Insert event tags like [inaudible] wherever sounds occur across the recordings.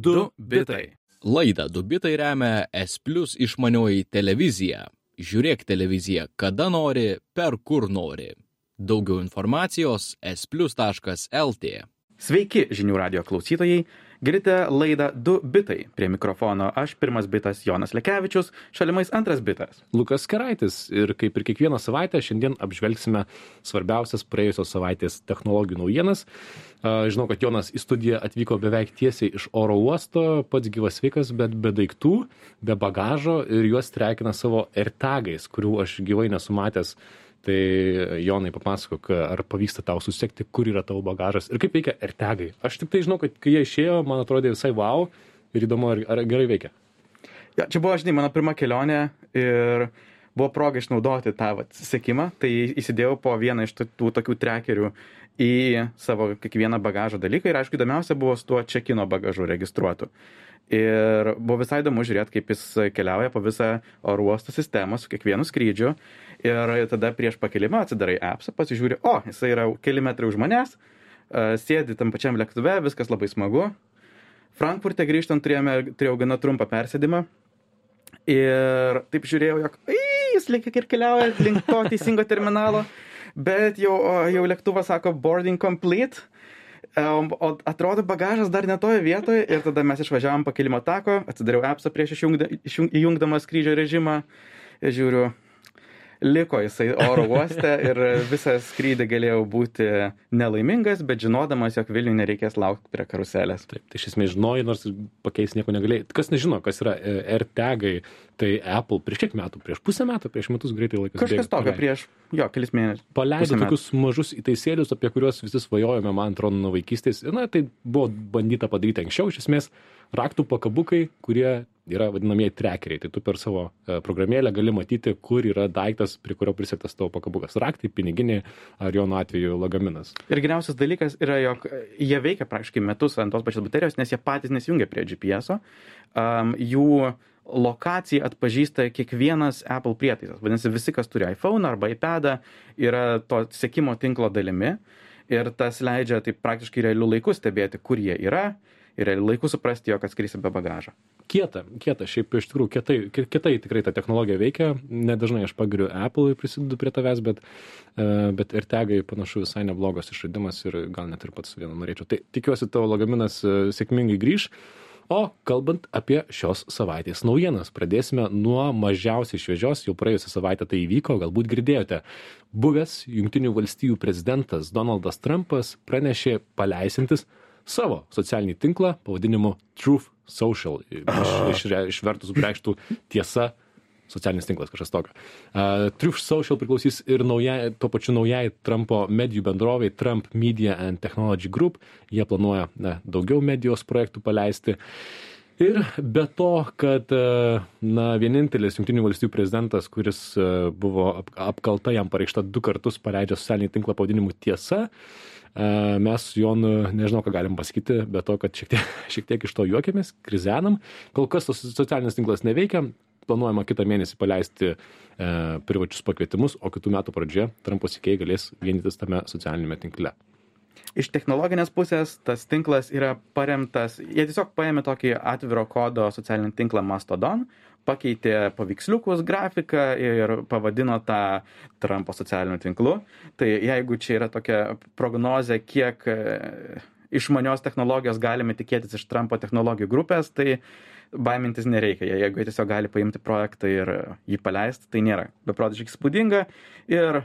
2 bitai. Laidą Dubitai remia S Plus išmanioji televizija. Žiūrėk televiziją kada nori, per kur nori. Daugiau informacijos splus.lt. Sveiki žinių radio klausytojai. Girdite laidą 2 bitai. Prie mikrofono aš pirmas bitas Jonas Lekevičius, šalimais antras bitas. Lukas Keraitis ir kaip ir kiekvieną savaitę šiandien apžvelgsime svarbiausias praėjusios savaitės technologijų naujienas. Žinau, kad Jonas į studiją atvyko beveik tiesiai iš oro uosto, pats gyvas sveikas, bet be daiktų, be bagažo ir juos trekina savo AirTagais, kurių aš gyvai nesu matęs. Tai Jonai papasakok, ar pavyksta tau susekti, kur yra tavo bagažas ir kaip veikia AirTagai. Aš tik tai žinau, kad kai jie išėjo, man atrodė visai wow ir įdomu, ar, ar gerai veikia. Ja, čia buvo, žinai, mano pirma kelionė ir buvo proga išnaudoti tą vat, sekimą. Tai įsidėjau po vieną iš tų tokių trekerių į savo kiekvieną bagažo dalyką ir aišku, įdomiausia buvo su tuo čekino bagažu registruotu. Ir buvo visai įdomu žiūrėti, kaip jis keliauja po visą oro uosto sistemą su kiekvienu skrydžiu. Ir tada prieš pakelimą atsidarai appsą, pasižiūri, o, jisai yra keli metrai už manęs, e, sėdi tam pačiam lėktuve, viskas labai smagu. Frankfurte grįžtant turėjome, turėjau gana trumpą persėdimą. Ir taip žiūrėjau, jog "Ai, jis lyg ir keliauja link to teisingo terminalo, bet jau, jau lėktuvas sako boarding complete. E, O atrodo bagažas dar netoje vietoje ir tada mes išvažiavom pakilimo tako, atsidariau appsą prieš išjungda, išjung, įjungdamas skrydžio režimą ir žiūriu, liko jisai oro uoste ir visą skrydį galėjau būti nelaimingas, bet žinodamas, jog Vilniui nereikės laukti prie karuselės. Taip, tai iš esmės žinojai, nors pakeisti nieko negalėjai. Kas nežino, kas yra e, AirTagai, tai Apple prieš kiek metų, prieš pusę metų, prieš metus greitai laikas. Kažkas tokio prieš, jo, kelis mėnesius. Paleido tokius mažus įtaisėlius, apie kuriuos visi svajojome, man atrodo, nuo vaikystės. Na, tai buvo bandyta padaryti anksčiau, iš esmės, raktų pakabukai, kurie yra vadinamieji trekeriai. Tai tu per savo e, programėlę gali matyti, kur yra daiktas, prie kurio prisėtas tavo pakabukas. Raktai, piniginė ar jo atveju lagaminas. Ir geriausias dalykas yra, jog jie veikia praktiškai metus ant tos pačios baterijos, nes jie patys nesijungia prie GPS. -o. Um, jų lokaciją atpažįsta kiekvienas Apple prietaisas. Vadinasi, visi, kas turi iPhone arba iPadą, yra to sekimo tinklo dalimi. Ir tas leidžia taip praktiškai realių laikų stebėti, kur jie yra ir laikų suprasti, jog atskrisi be bagažo. Kieta, kieta, šiaip iš tikrųjų kietai, ki- kietai tikrai ta technologija veikia, nedažnai aš pagiriu Apple ir prisidedu prie tavęs, bet, e, bet ir tegai panašu visai neblogas išradimas ir gal net ir pats vieną norėčiau. Tai tikiuosi tavo lagaminas e, sėkmingai grįž. O kalbant apie šios savaitės naujienas, pradėsime nuo mažiausiai šviežios, jau praėjusią savaitę tai įvyko, galbūt girdėjote. Buvęs Junktinių valstijų prezidentas Donaldas Trumpas pranešė paleisintis savo socialinį tinklą pavadinimu Truth Social. Iš, iš, išvertus reikštų tiesa socialinis tinklas kažkas tokio. Uh, Truth Social priklausys ir naujai, tuo pačiu naujai Trumpo medijų bendroviai Trump Media and Technology Group. Jie planuoja na, daugiau medijos projektų paleisti. Ir be to, kad e, na, vienintelis Junktinių valstybių prezidentas, kuris e, buvo ap- apkalta jam pareikšta du kartus, paleidžia socialinį tinklą pavadinimu tiesa, e, mes su Jonu nežinau, ką galim pasakyti, be to, kad šiek tiek, [laughs] šiek tiek iš to juokiamės, krizenam. Kol kas tas socialinis tinklas neveikia, planuojama kitą mėnesį paleisti e, privačius pakvietimus, o kitų metų pradžioje Trumpo sikėjai galės vienytis tame socialinėme tinkle. Iš technologinės pusės tas tinklas yra paremtas, jie tiesiog paėmė tokį atviro kodo socialinį tinklą Mastodon, pakeitė paveiksliukus, grafiką ir pavadino tą Trumpo socialiniu tinklu. Tai jeigu čia yra tokia prognozė, kiek e, išmanios technologijos galime tikėtis iš Trumpo technologijų grupės, tai baimintis nereikia. Jeigu jie tiesiog gali paimti projektą ir jį paleisti, tai nėra beprotiškai spūdinga ir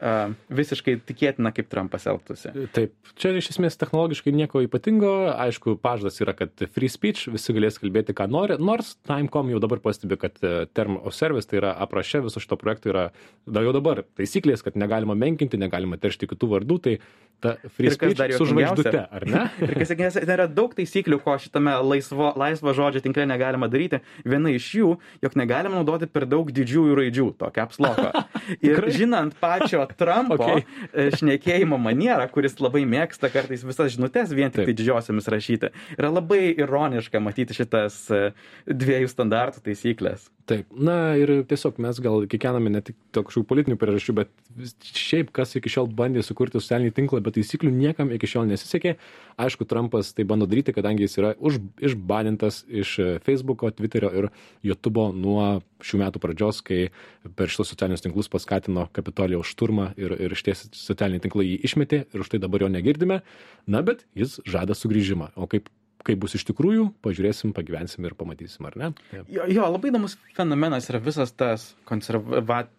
uh, visiškai tikėtina, kaip Trumpas elgtųsi. Taip, čia iš esmės technologiškai nieko ypatingo, aišku, pažadas yra, kad free speech, visi galės kalbėti, ką nori, nors Time.com jau dabar pastebi, kad e, term of service, tai yra aprašė viso šito projekto yra, da jau dabar taisyklės, kad negalima menkinti, negalima teršti kitų vardų, tai ta free speech dar su žvaigždute, ar ne? [laughs] Ir kas ten yra daug taisyklių, ko šitame laisvo, laisvo žodžio tinkle negalima daryti. Viena iš jų, jog negalima naudoti per daug didžiųjų raidžių, tokio apsloko. [laughs] Ir žinant pačio Trumpo Okay. okay. šnekėjimo manierą, kuris labai mėgsta kartais visas žinutės vien tik tai didžiosiamis rašyti. Yra labai ironiška matyti šitas e, dviejų standartų taisyklės. Taip, na ir tiesiog mes gal kiekviename ne tik kažkokių politinių priežasčių, bet šiaip kas iki šiol bandė sukurti socialinį tinklą, bet taisyklių niekam iki šiol nesisekė. Aišku, Trumpas tai bando daryti, kadangi jis yra už, išbanintas iš e, Facebooko, Twitterio ir YouTube'o nuo šių metų pradžios, kai per šitos socialinius tinklus paskatino Kapitolijaus šturmą ir, ir šties socialiniai tinklai jį išmetė ir už tai dabar jo negirdime. Na, bet jis žada sugrįžimą. O kaip, kaip bus iš tikrųjų, pažiūrėsim, pagyvensim ir pamatysim, ar ne? Jo, jo labai įdomus fenomenas yra visas tas konservato,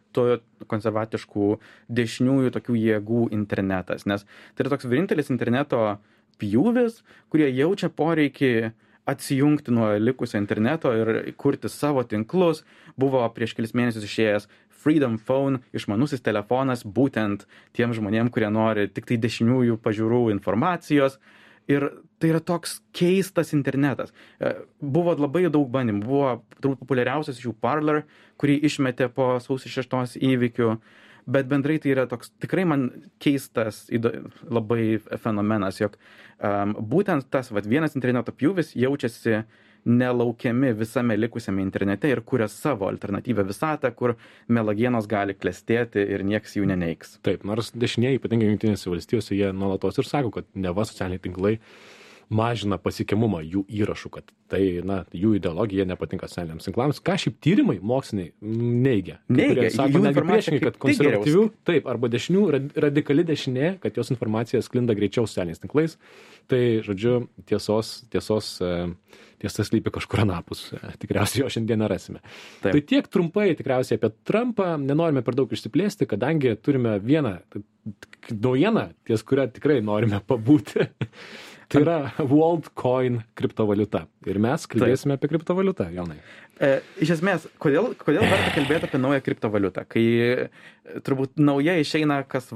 konservatiškų dešiniųjų tokių jėgų internetas, nes tai yra toks vienintelis interneto pjūvis, kurie jaučia poreikį atsijungti nuo likusio interneto ir kurti savo tinklus. Buvo prieš kelis mėnesius išėjęs Freedom Phone, išmanusis telefonas, būtent tiem žmonėm, kurie nori tik tai dešiniųjų pažiūrų informacijos. Ir tai yra toks keistas internetas. E, Buvo labai daug bandymų. Buvo turbūt populiariausias iš jų Parler, kurį išmetė po sausio šeštos įvykių. Bet bendrai tai yra toks tikrai man keistas įdo, labai fenomenas, jog um, būtent tas vat, vienas interneto pjūvis jaučiasi nelaukiami visame likusiame internete ir kuria savo alternatyvę visatą, kur melagienos gali klestėti ir nieks jų neneiks. Taip, nors dešinieji, ypatingai Junktinėse valstijose, jie nuolatos ir sako, kad neva socialiniai tinklai mažina pasiekimumą jų įrašų, kad tai, na, jų ideologija nepatinka socialiniams tinklams. Ką šiaip tyrimai moksliniai neigia. Kai kurie Sako, netgi priešingai, kad konservatyvių, taip, arba dešinių, rad- radikali dešinė, kad jos informacija sklinda greičiau socialiniais tinklais. Tai, žodžiu, tiesos, tiesos, e, tiesa slypi kažkur anapus. E, Tikriausiai jo šiandien nerasime. Taip. Tai tiek trumpai tikriausiai apie Trumpą, nenorime per daug išsiplėsti, kadangi turime vieną naujieną, ties kurią tikrai norime pabūti. [laughs] Tai yra WorldCoin kriptovaliuta. Ir mes kalbėsime apie kriptovaliutą, Jonai. E, iš esmės, kodėl, kodėl verta kalbėti apie naują kriptovaliutą, kai e, turbūt nauja išeina kas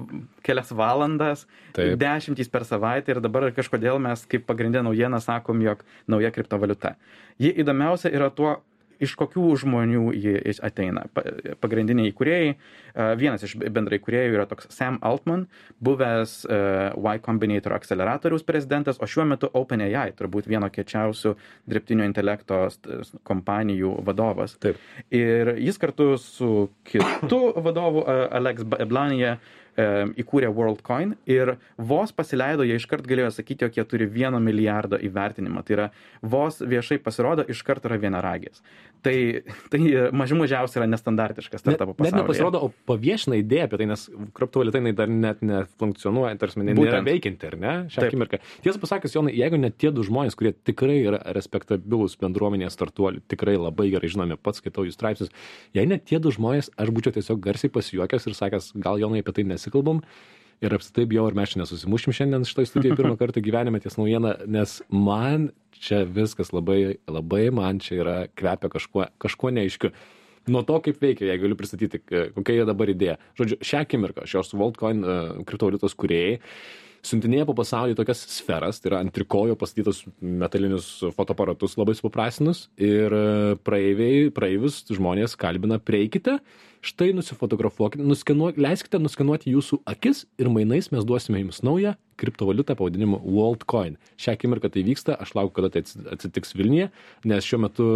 kelias valandas, Taip. dešimtys per savaitę ir dabar kažkodėl mes kaip pagrindinę naujieną sakom, jog nauja kriptovaliuta. Ji įdomiausia yra tuo, iš kokių žmonių ji ateina. Pa- Pagrindiniai įkūrėjai, vienas iš bendrai įkūrėjų yra toks Sam Altman, buvęs Y Combinator akceleratoriaus prezidentas, o šiuo metu OpenAI, turbūt vieno kiečiausių dirbtinio intelekto kompanijų vadovas. Taip. Ir jis kartu su kitu vadovu, Alex Blanija, įkūrė WorldCoin ir vos pasileido, jie iškart galėjo sakyti, jog jie turi vieno milijardo įvertinimą. Tai yra vos viešai pasirodo, iškart yra vienaragis. Tai, tai mažų mažiausiai yra nestandartiškas startupų Net pasaulyje. nepasirodo, o paviešina idėją apie tai, nes kriptovaliuta jinai dar net nefunkcionuoja, tarsi jinai nėra veikianti, ar ne? Šią Taip. akimirką. Tiesą pasakius, Jonai, jeigu net tie du žmonės, kurie tikrai yra respektabilus bendruomenės startuolių, tikrai labai gerai žinomi, pats skaitau jų straipsnius, jei net tie du žmonės, aš būčiau tiesiog garsiai pasijuokęs ir sakęs, gal Jonai apie tai nesikalbam. Ir apsitai bijau, ar mes čia nesusimušim šiandien šitoj studijoje pirmą [laughs] kartą gyvenime ties naujieną, nes man čia viskas labai, labai man čia yra kvepia kažkuo, kažkuo neaiškiu. Nuo to, kaip veikia, jei galiu pristatyti, kokia jie dabar idėja. Žodžiu, šią akimirką šios WorldCoin uh, kriptovaliutos kuriejai siuntinėja po pasaulį tokias sferas, tai yra ant trikojo pastatytus metalinius fotoaparatus labai supaprastinus ir e, praeiviai, praeivius žmonės kalbina, prieikite, štai nusifotografuokite, nuskenuok, leiskite nuskenuoti jūsų akis ir mainais mes duosime jums naują kriptovaliutą pavadinimu WorldCoin. Šią akimirką tai vyksta, aš laukiu, kada tai atsi- atsitiks Vilniuje, nes šiuo metu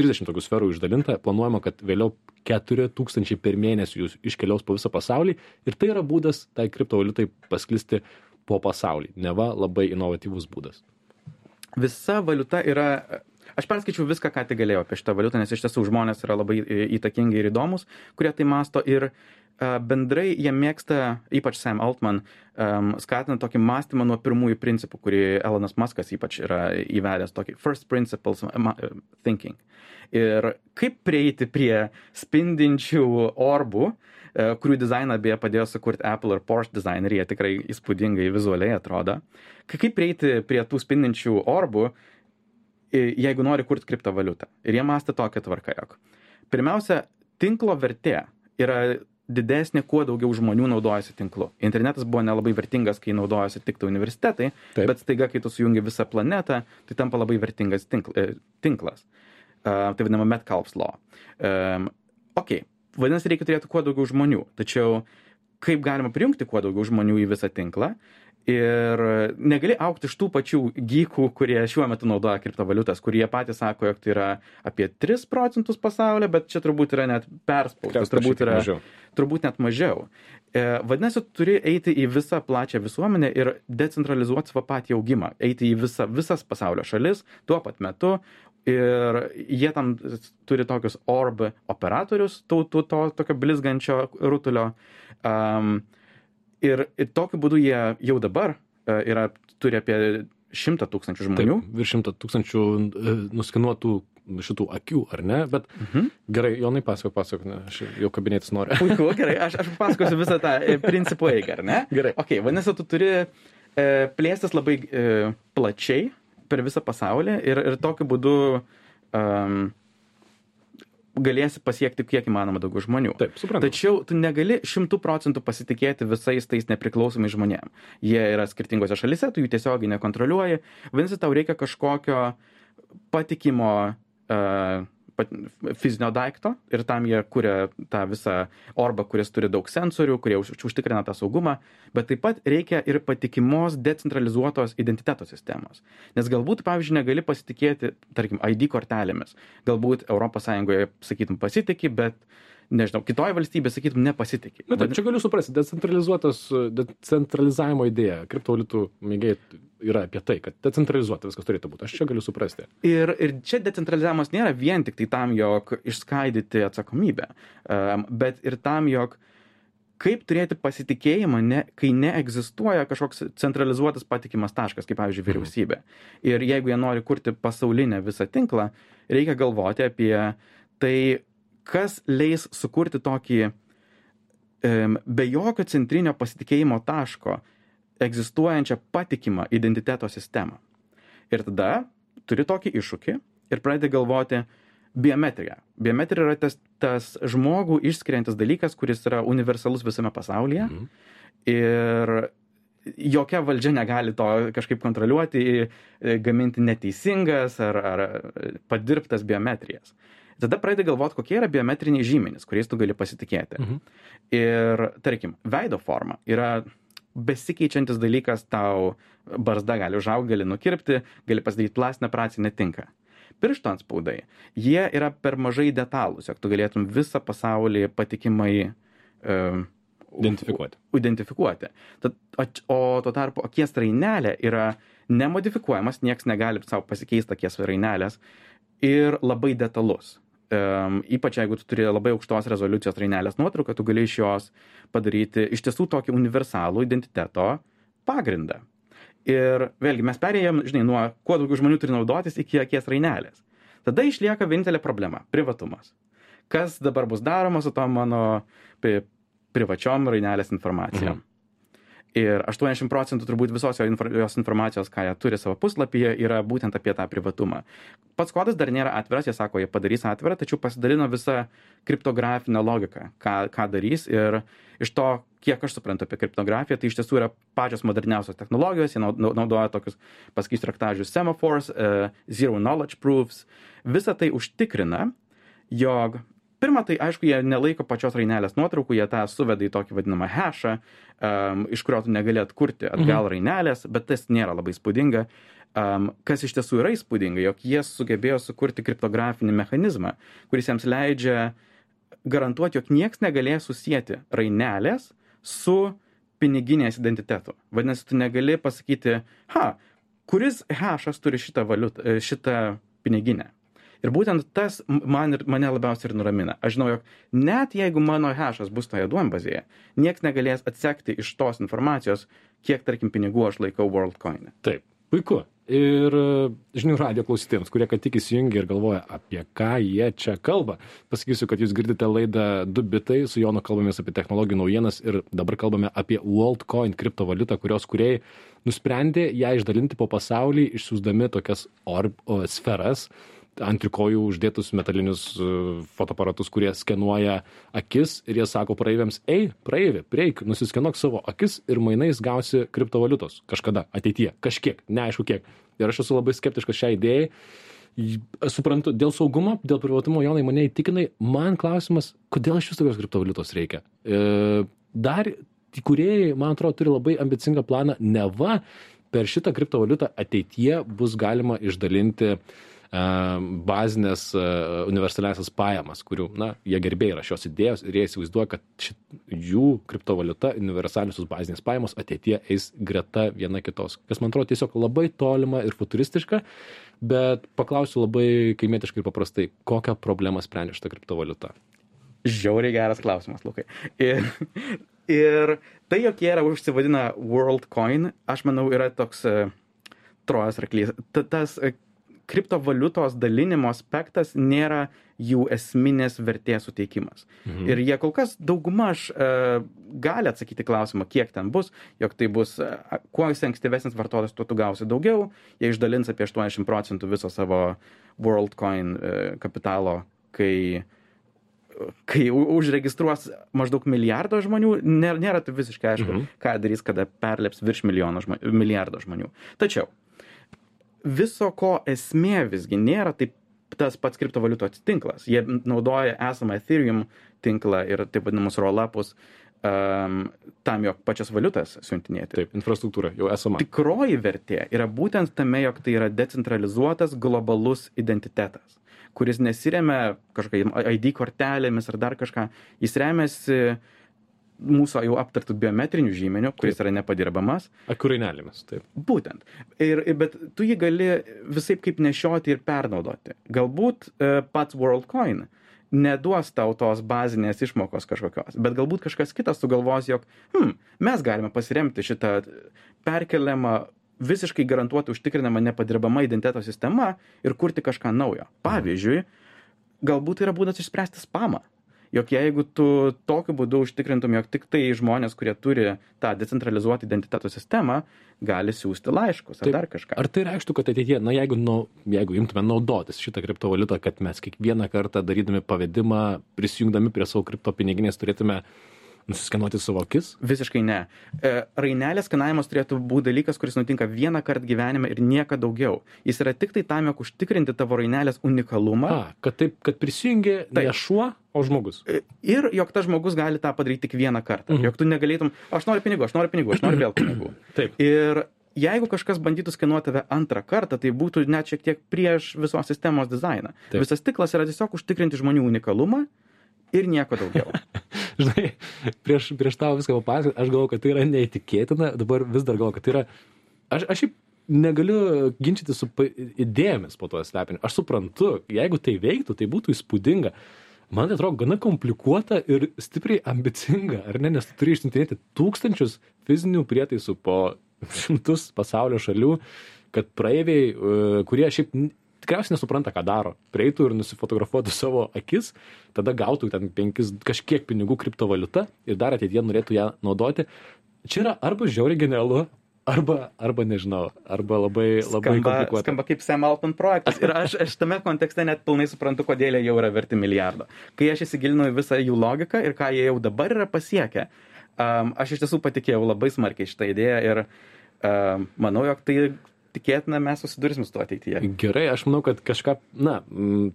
30 tokių sferų išdalinta, planuojama, kad vėliau 4000 per mėnesį jūs iškeliaus po visą pasaulį ir tai yra būdas tai kriptovaliutai pasklisti po pasaulį. Neva labai inovatyvus būdas. Visa valiuta yra. Aš perskaičiau viską, ką tik galėjau apie šitą valiutą, nes iš tiesų žmonės yra labai e, įtakingi ir įdomus, kurie tai masto. Ir uh, bendrai jie mėgsta, ypač Sam Altman, um, skatina tokį mąstymą nuo pirmųjų principų, kurį Elonas Muskas ypač yra įvedęs, tokį first principles uh, thinking. Ir kaip prieiti prie spindinčių orbų, e, kurių dizainą beje padėjo sukurti Apple ir Porsche dizaineriai, jie tikrai įspūdingai vizualiai atrodo. Ka- Kaip prieiti prie tų spindinčių orbų, jeigu nori kurti kriptovaliutą. Ir jie mąsto tokią tvarką, jog pirmiausia, tinklo vertė yra didesnė, kuo daugiau žmonių naudojasi tinklu. Internetas buvo nelabai vertingas, kai naudojasi tik tai universitetai, Taip. bet staiga, kai tu sujungi visą planetą, tai tampa labai vertingas tinkl, e, tinklas. Uh, tai vadinama Metcalfe's law. Um, ok, vadinasi, reikia turėti kuo daugiau žmonių, tačiau kaip galima prijungti kuo daugiau žmonių į visą tinklą. Ir negali aukti iš tų pačių gykų, kurie šiuo metu naudoja kriptovaliutas, kurie patys sako, jog tai yra apie 3 procentus pasaulio, bet čia turbūt yra net perspaustas, turbūt yra mažiau. turbūt net mažiau. E, vadinasi, tu turi eiti į visą plačią visuomenę ir decentralizuoti savo patį augimą, eiti į visa, visas pasaulio šalis tuo pat metu. Ir jie tam turi tokius orb operatorius, to, to, to tokio blizgančio rutulio. Um, ir, ir tokiu būdu jie jau dabar uh, yra, turi apie šimtą tūkstančių žmonių. Taip, virš šimto tūkstančių e, nuskinuotų šitų akių, ar ne? Bet Mhm. gerai, Jonai pasako, pasako, ne, aš jau kabinėtis noriu. [laughs] Puiku, gerai, aš, aš pasakosiu visą tą e, principų eigą, ar ne? Gerai. Ok, vadinasi, tu turi e, plėstis labai e, plačiai per visą pasaulį ir, ir tokiu būdu um, galėsi pasiekti kiek įmanoma daugiau žmonių. Taip, suprantu. Tačiau tu negali šimtų procentų pasitikėti visais tais nepriklausomais žmonėm. Jie yra skirtingose šalise, tu jų tiesiogiai nekontroliuoji. Vadinasi, tau reikia kažkokio patikimo uh, pat, fizinio daikto ir tam jie kuria tą visą orbą, kuris turi daug sensorių, kurie už, užtikrina tą saugumą, bet taip pat reikia ir patikimos decentralizuotos identiteto sistemos. Nes galbūt, pavyzdžiui, negali pasitikėti, tarkim, ID kortelėmis. Galbūt ES, sakytum, pasitikė, bet nežinau, kitoje valstybėje, sakytum, nepasitikė. Na taip, čia galiu suprasti, decentralizuotas, decentralizavimo idėja, kriptovaliutų mėgėjai yra apie tai, kad decentralizuota viskas turėtų būti. Aš čia galiu suprasti. Ir, ir čia decentralizavimas nėra vien tik tai tam, jog išskaidyti atsakomybę, um, bet ir tam, jog kaip turėti pasitikėjimą, ne, kai neegzistuoja kažkoks centralizuotas patikimas taškas, kaip pavyzdžiui vyriausybė. Ir jeigu jie nori kurti pasaulinę visą tinklą, reikia galvoti apie tai, kas leis sukurti tokį um, be jokio centrinio pasitikėjimo taško egzistuojančią patikimą identiteto sistemą. Ir tada turi tokį iššūkį ir pradedi galvoti biometriją. Biometrija yra tas, tas žmogų išskiriantis dalykas, kuris yra universalus visame pasaulyje. Mhm. Ir jokia valdžia negali to kažkaip kontroliuoti, gaminti neteisingas ar, ar padirbtas biometrijas. Tada pradedi galvoti, kokie yra biometriniai žymenys, kuriais tu gali pasitikėti. Mhm. Ir, tarkim, veido forma yra besikeičiantis dalykas, tau barzda gali užaugti, gali nukirpti, gali pasidaryti plastinę operaciją, netinka. Piršto anspaudai, jie yra per mažai detalūs, jog tu galėtum visą pasaulį patikimai um, Identifikuoti. identifikuoti. Tad, o, o tuo tarpu akies rainelė yra nemodifikuojamas, nieks negali savo pasikeisti akies rainelės ir labai detalus. Um, ypač jeigu tu turi labai aukštos rezoliucijos rainelės nuotrauką, tu gali iš jos padaryti iš tiesų tokį universalų identiteto pagrindą. Ir vėlgi mes perėjom, žinai, nuo kuo daugiau žmonių turi naudotis iki akies rainelės. Tada išlieka vienintelė problema - privatumas. Kas dabar bus daroma su to mano pri, privačiom rainelės informacijom? Mhm. Ir 80 procentų turbūt visos jo infor- jos informacijos, ką jie turi savo puslapyje, yra būtent apie tą privatumą. Pats kodas dar nėra atviras, jie sako, jie padarys atvirą, tačiau pasidalino visą kriptografinę logiką, ką, ką darys. Ir iš to, kiek aš suprantu apie kriptografiją, tai iš tiesų yra pačios moderniausios technologijos, jie nau- nau- naudoja tokius, pasakysiu, raktažodžius semaphores, uh, zero knowledge proofs. Visa tai užtikrina, jog pirma, tai aišku, jie nelaiko pačios rainelės nuotraukų, jie tą suveda į tokį vadinamą hashą, um, iš kurio tu negali atkurti atgal rainelės, bet tas nėra labai spūdinga. Um, kas iš tiesų yra įspūdinga, jog jie sugebėjo sukurti kriptografinį mechanizmą, kuris jiems leidžia garantuoti, jog nieks negalės susijęti rainelės su piniginės identitetu. Vadinasi, tu negali pasakyti, ha, kuris hashas turi šitą, valiutą, šitą piniginę. Ir būtent tas man ir mane labiausiai ir nuramina. Aš žinau, jog net jeigu mano hashas bus toje duombazėje, nieks negalės atsekti iš tos informacijos, kiek, tarkim, pinigų aš laikau WorldCoin. Taip, puiku. Ir e, žinių radio klausytėjams, kurie ką tik įsijungia ir galvoja, apie ką jie čia kalba. Pasakysiu, kad jūs girdite laidą 2 bitai, su Jonu kalbamės apie technologijų naujienas ir dabar kalbame apie WorldCoin kriptovaliutą, kurios kuriejai nusprendė ją išdalinti po pasaulį, išsiųsdami tokias orb, o, sferas ant trikojų uždėtus metalinius e, fotoaparatus, kurie skenuoja akis ir jie sako praeiviams, ei, praeivi, prieik, nusiskenuok savo akis ir mainais gausi kriptovaliutos kažkada ateityje, kažkiek, neaišku kiek. Ir aš esu labai skeptiškas šiai idėjai. Suprantu, dėl saugumo, dėl privatumo, Jonai, mane įtikinai, man klausimas, kodėl iš vis tokios kriptovaliutos reikia. E, dar įkūrėjai, man atrodo, turi labai ambicingą planą, neva per šitą kriptovaliutą ateityje bus galima išdalinti uh, bazinės universaliasias pajamas, kurių, na, jie gerbėjai yra šios idėjos ir jie įsivaizduoja, kad šit, jų kriptovaliuta, universaliosios bazinės pajamos ateitie eis greta viena kitos. Kas man atrodo tiesiog labai tolima ir futuristiška, bet paklausiu labai kaimietiškai ir paprastai, kokią problemą sprendžia šitą kriptovaliutą. Žiauriai geras klausimas, Lukai. Ir, ir tai, jog jie yra užsivadina WorldCoin, aš manau, yra toks uh, trojas arklys. Ta, tas uh, kriptovaliutos dalinimo aspektas nėra jų esminės vertės suteikimas. Mhm. Ir jie kol kas daugmaž e, gali atsakyti klausimą, kiek ten bus, jog tai bus, e, kuo esi ankstyvesnis vartotojas, tuo tu gausi daugiau, jie išdalins apie 80 procentų viso savo WorldCoin e, kapitalo, kai kai užregistruos maždaug milijardo žmonių, nėra, nėra tai visiškai aišku, mhm. ką darys, kada perleps virš žmonių, milijardo žmonių. Tačiau viso ko esmė visgi nėra taip tas pats kriptovaliutos tinklas. Jie naudoja esamą Ethereum tinklą ir taip vadinamus rollupus um, tam, jog pačias valiutas siuntinėti. Taip, infrastruktūra jau esama. Tikroji vertė yra būtent tame, jog tai yra decentralizuotas globalus identitetas, kuris nesiremia kažkokiai ID kortelėmis ar dar kažką. Jis remiasi uh, mūsų jau aptartų biometrinių žymenių, kuris yra nepadirbamas. Akurainelėmis, taip. Būtent. Ir, bet tu jį gali visai kaip nešioti ir pernaudoti. Galbūt e, pats WorldCoin neduos tau tos bazinės išmokos kažkokios, bet galbūt kažkas kitas sugalvos, jog hmm, mes galime pasiremti šitą perkeliamą visiškai garantuoti užtikrinamą nepadirbamą identiteto sistemą ir kurti kažką naujo. Pavyzdžiui, galbūt yra būdas išspręsti spamą jog jeigu tu tokiu būdu užtikrintum, jog tik tai žmonės, kurie turi tą decentralizuotą identiteto sistemą, gali siūsti laiškus ar dar kažką. Ar tai reikštų, kad ateityje, na jeigu, nu, jeigu imtume naudotis šitą kriptovaliutą, kad mes kiekvieną kartą darydami pavedimą, prisijungdami prie savo kriptopiniginės turėtume nusiskenuoti savo akis? Visiškai ne. E, rainelės skanavimas turėtų būti dalykas, kuris nutinka vieną kartą gyvenime ir niekada daugiau. Jis yra tik tai tam, jog užtikrinti tavo rainelės unikalumą. A, kad taip, kad prisijungi ne šuo, o žmogus. E, ir jog tas žmogus gali tą padaryti tik vieną kartą. Mhm. Jog tu negalėtum, aš noriu pinigų, aš noriu pinigų, aš noriu vėl pinigų. [clears throat] Taip. Ir jeigu kažkas bandytų skenuoti tave antrą kartą, tai būtų net šiek tiek prieš visos sistemos dizainą. Taip. Visas tiklas yra tiesiog užtikrinti žmonių unikalumą ir nieko daugiau. [laughs] Žinai, prieš, prieš tavo viską papasakoti, aš galvoju, kad tai yra neįtikėtina, dabar vis dar galvoju, kad tai yra... Aš, aš šiaip negaliu ginčyti su idėjomis po to slepinio. Aš suprantu, jeigu tai veiktų, tai būtų įspūdinga. Man tai atrodo gana komplikuota ir stipriai ambicinga, ar ne, nes tu turi išsintinėti tūkstančius fizinių prietaisų po [laughs] šimtus pasaulio šalių, kad praeiviai, e, kurie šiaip tikriausiai nesupranta, ką daro. Prieitų ir nusifotografuotų savo akis, tada gautų ten penkis, kažkiek pinigų kriptovaliutą ir dar ateityje norėtų ją naudoti. Čia yra arba žiauriai genialu, arba, arba nežinau, arba labai, labai skamba, komplikuota. Skamba kaip Sam Altman projektas. Ir aš, aš tame kontekste net pilnai suprantu, kodėl jie jau yra verti milijardo. Kai aš įsigilinau į visą jų logiką ir ką jie jau dabar yra pasiekę, um, aš iš tiesų patikėjau labai smarkiai šitą idėją ir um, manau, jog tai tikėtina mes susidursim su tuo ateityje. Gerai, aš manau, kad kažką, na,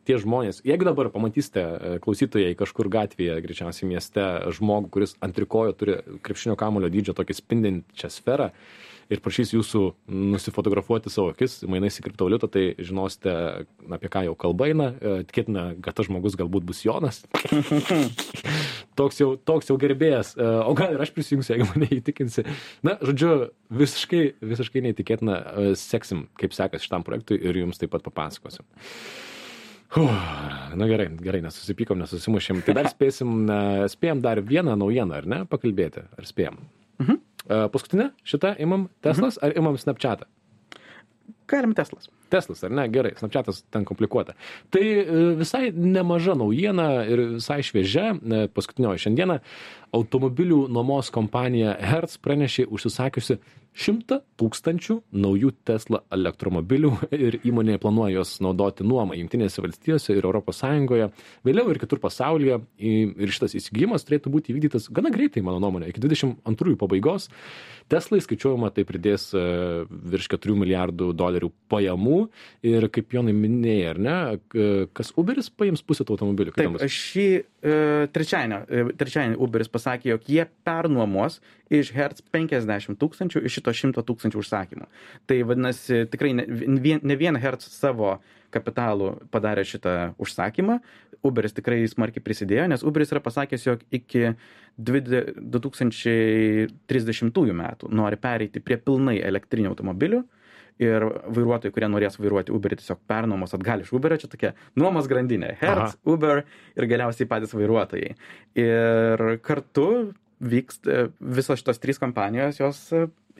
tie žmonės, jeigu dabar pamatysite e, klausytojai kažkur gatvėje, greičiausiai mieste, žmogų, kuris ant trikojo turi krepšinio kamulio dydžio tokį spindinčią sferą, ir prašys jūsų nusifotografuoti savo akis, mainais į kriptovaliutą, tai žinosite, apie ką jau kalba eina. E, tikėtina, kad tas žmogus galbūt bus Jonas. [laughs] toks, jau, toks jau gerbėjas. E, o gal ir aš prisijungsiu, jeigu mane įtikinsi. Na, žodžiu, visiškai, visiškai neįtikėtina. E, seksim, kaip sekasi šitam projektui ir jums taip pat papasakosim. Na gerai, gerai, nesusipykom, nesusimušėm. Tai dar spėsim, spėjom dar vieną naujieną, ar ne, pakalbėti? Ar spėjom? Mhm. Paskutinė šitą imam Teslas mhm. ar imam Snapchatą? Galim Teslas. Teslas, ar ne? Gerai, Snapchatas ten komplikuota. Tai e, visai nemaža naujiena ir visai šviežia. E, paskutinioji šiandieną automobilių nuomos kompanija Hertz pranešė užsisakiusi 100 tūkstančių naujų Tesla elektromobilių [laughs] ir įmonė planuoja juos naudoti nuomą Junktinėse valstijose ir ES, vėliau ir kitur pasaulyje. Ir šitas įsigijimas turėtų būti įvykdytas gana greitai, mano nuomonė, iki 22 pabaigos. Teslai skaičiuojama tai pridės e, virš 4 milijardų dolerių pajamų ir kaip Jonai minėjai, ar ne, kas Uberis paims pusę tų automobilių? Taip, šį e, trečiadienį, e, trečiadienį Uberis pasakė, jog jie pernuomos iš Hertz 50 tūkstančių iš šito 100 tūkstančių užsakymų. Tai vadinasi, tikrai ne ne vien Hertz savo kapitalų padarė šitą užsakymą. Uberis tikrai smarkiai prisidėjo, nes Uberis yra pasakęs, jog iki 2030 metų nori pereiti prie pilnai elektrinių automobilių ir vairuotojai, kurie norės vairuoti Uberį, tiesiog pernuomos atgal iš Uberio, čia tokia nuomos grandinė. Hertz, Aha. Uber ir galiausiai patys vairuotojai. Ir kartu vyksta visos šitos trys kompanijos, jos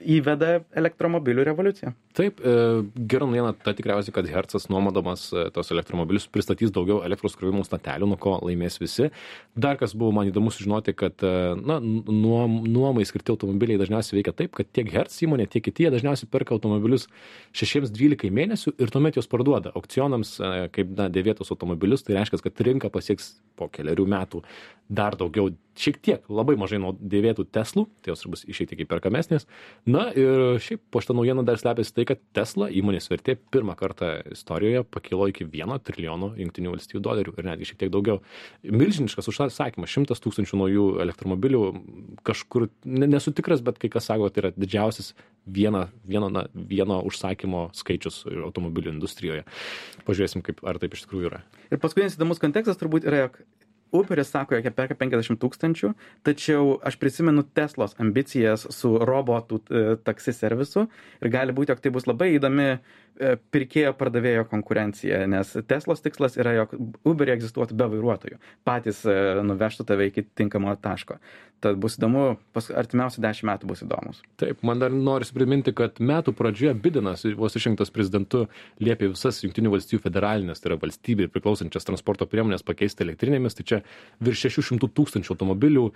įveda elektromobilių revoliuciją. Taip, e, gera naujiena ta tikriausiai, kad Hercas nuomodamas e, tos elektromobilius pristatys daugiau elektros krovimų statelių, nuo ko laimės visi. Dar kas buvo man įdomu sužinoti, kad e, na, nuom, nuomai skirti automobiliai dažniausiai veikia taip, kad tiek Hertz įmonė, tiek kiti jie dažniausiai perka automobilius 6-12 mėnesių ir tuomet juos parduoda aukcionams kaip na, dėvėtus automobilius. Tai reiškia, kad rinka pasieks po keliarių metų dar daugiau, šiek tiek labai mažai dėvėtų Teslų, tai jos bus išeiti kaip perkamesnės. Na ir šiaip po šitą naujieną dar slepiasi tai, kad Tesla įmonės vertė pirmą kartą istorijoje pakilo iki 1 trilijono jungtinių valstybių dolerių ir netgi šiek tiek daugiau. Milžiniškas užsakymas, 100 tūkstančių naujų elektromobilių, kažkur nesu tikras, bet kai kas sako, tai yra didžiausias vieno, vieno, na, vieno užsakymo skaičius automobilių industrijoje. Pažiūrėsim, kaip, ar taip iš tikrųjų yra. Ir paskutinis įdomus kontekstas turbūt yra, jog Uberis sako, jog jie perka 50 tūkstančių, tačiau aš prisimenu Teslos ambicijas su robotų e, taksi servisu ir gali būti, jog tai bus labai įdomi pirkėjo pardavėjo konkurencija, nes Teslos tikslas yra, jog Uberį egzistuotų be vairuotojų, patys e, nuvežtų tave iki tinkamo taško. Tad bus įdomu, artimiausi dešimt metų bus įdomus. Taip, man dar norisi priminti, kad metų pradžioje Bidenas, vos išrinktas prezidentu, liepė visas Junktinių valstybių federalinės, tai yra valstybė priklausančias transporto priemonės pakeisti elektrinėmis. Tai čia virš 600 tūkstančių automobilių,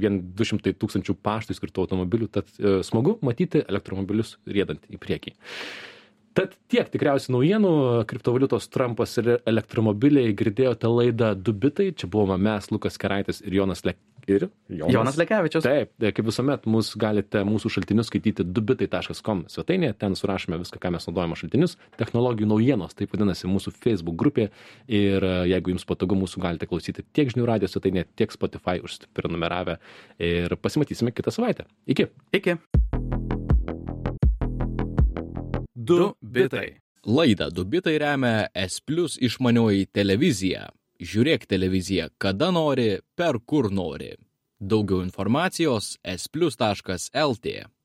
vien 200 tūkstančių paštui skirtų automobilių, tad e, smagu matyti elektromobilius riedant į priekį. Tad tiek tikriausiai naujienų, kriptovaliutos Trumpas ir elektromobiliai, girdėjote laidą Dubitai, čia buvome mes, Lukas Keraitis ir Jonas Lek. Ir Jonas, Jonas Lekevičius. Taip, e, kaip visuomet, mus galite mūsų šaltinius skaityti dubitai.com svetainėje, ten surašome viską, ką mes naudojame šaltinius, technologijų naujienos, taip vadinasi mūsų Facebook grupė ir e, jeigu jums patogu, mūsų galite klausyti tiek žinių radijos svetainėje, tiek Spotify užsiprenumeravę ir pasimatysime kitą savaitę. Iki. Iki. Du bitai. Laidą Du bitai remia S plus išmanioji televizija. Žiūrėk televiziją kada nori, per kur nori. Daugiau informacijos splius.lt.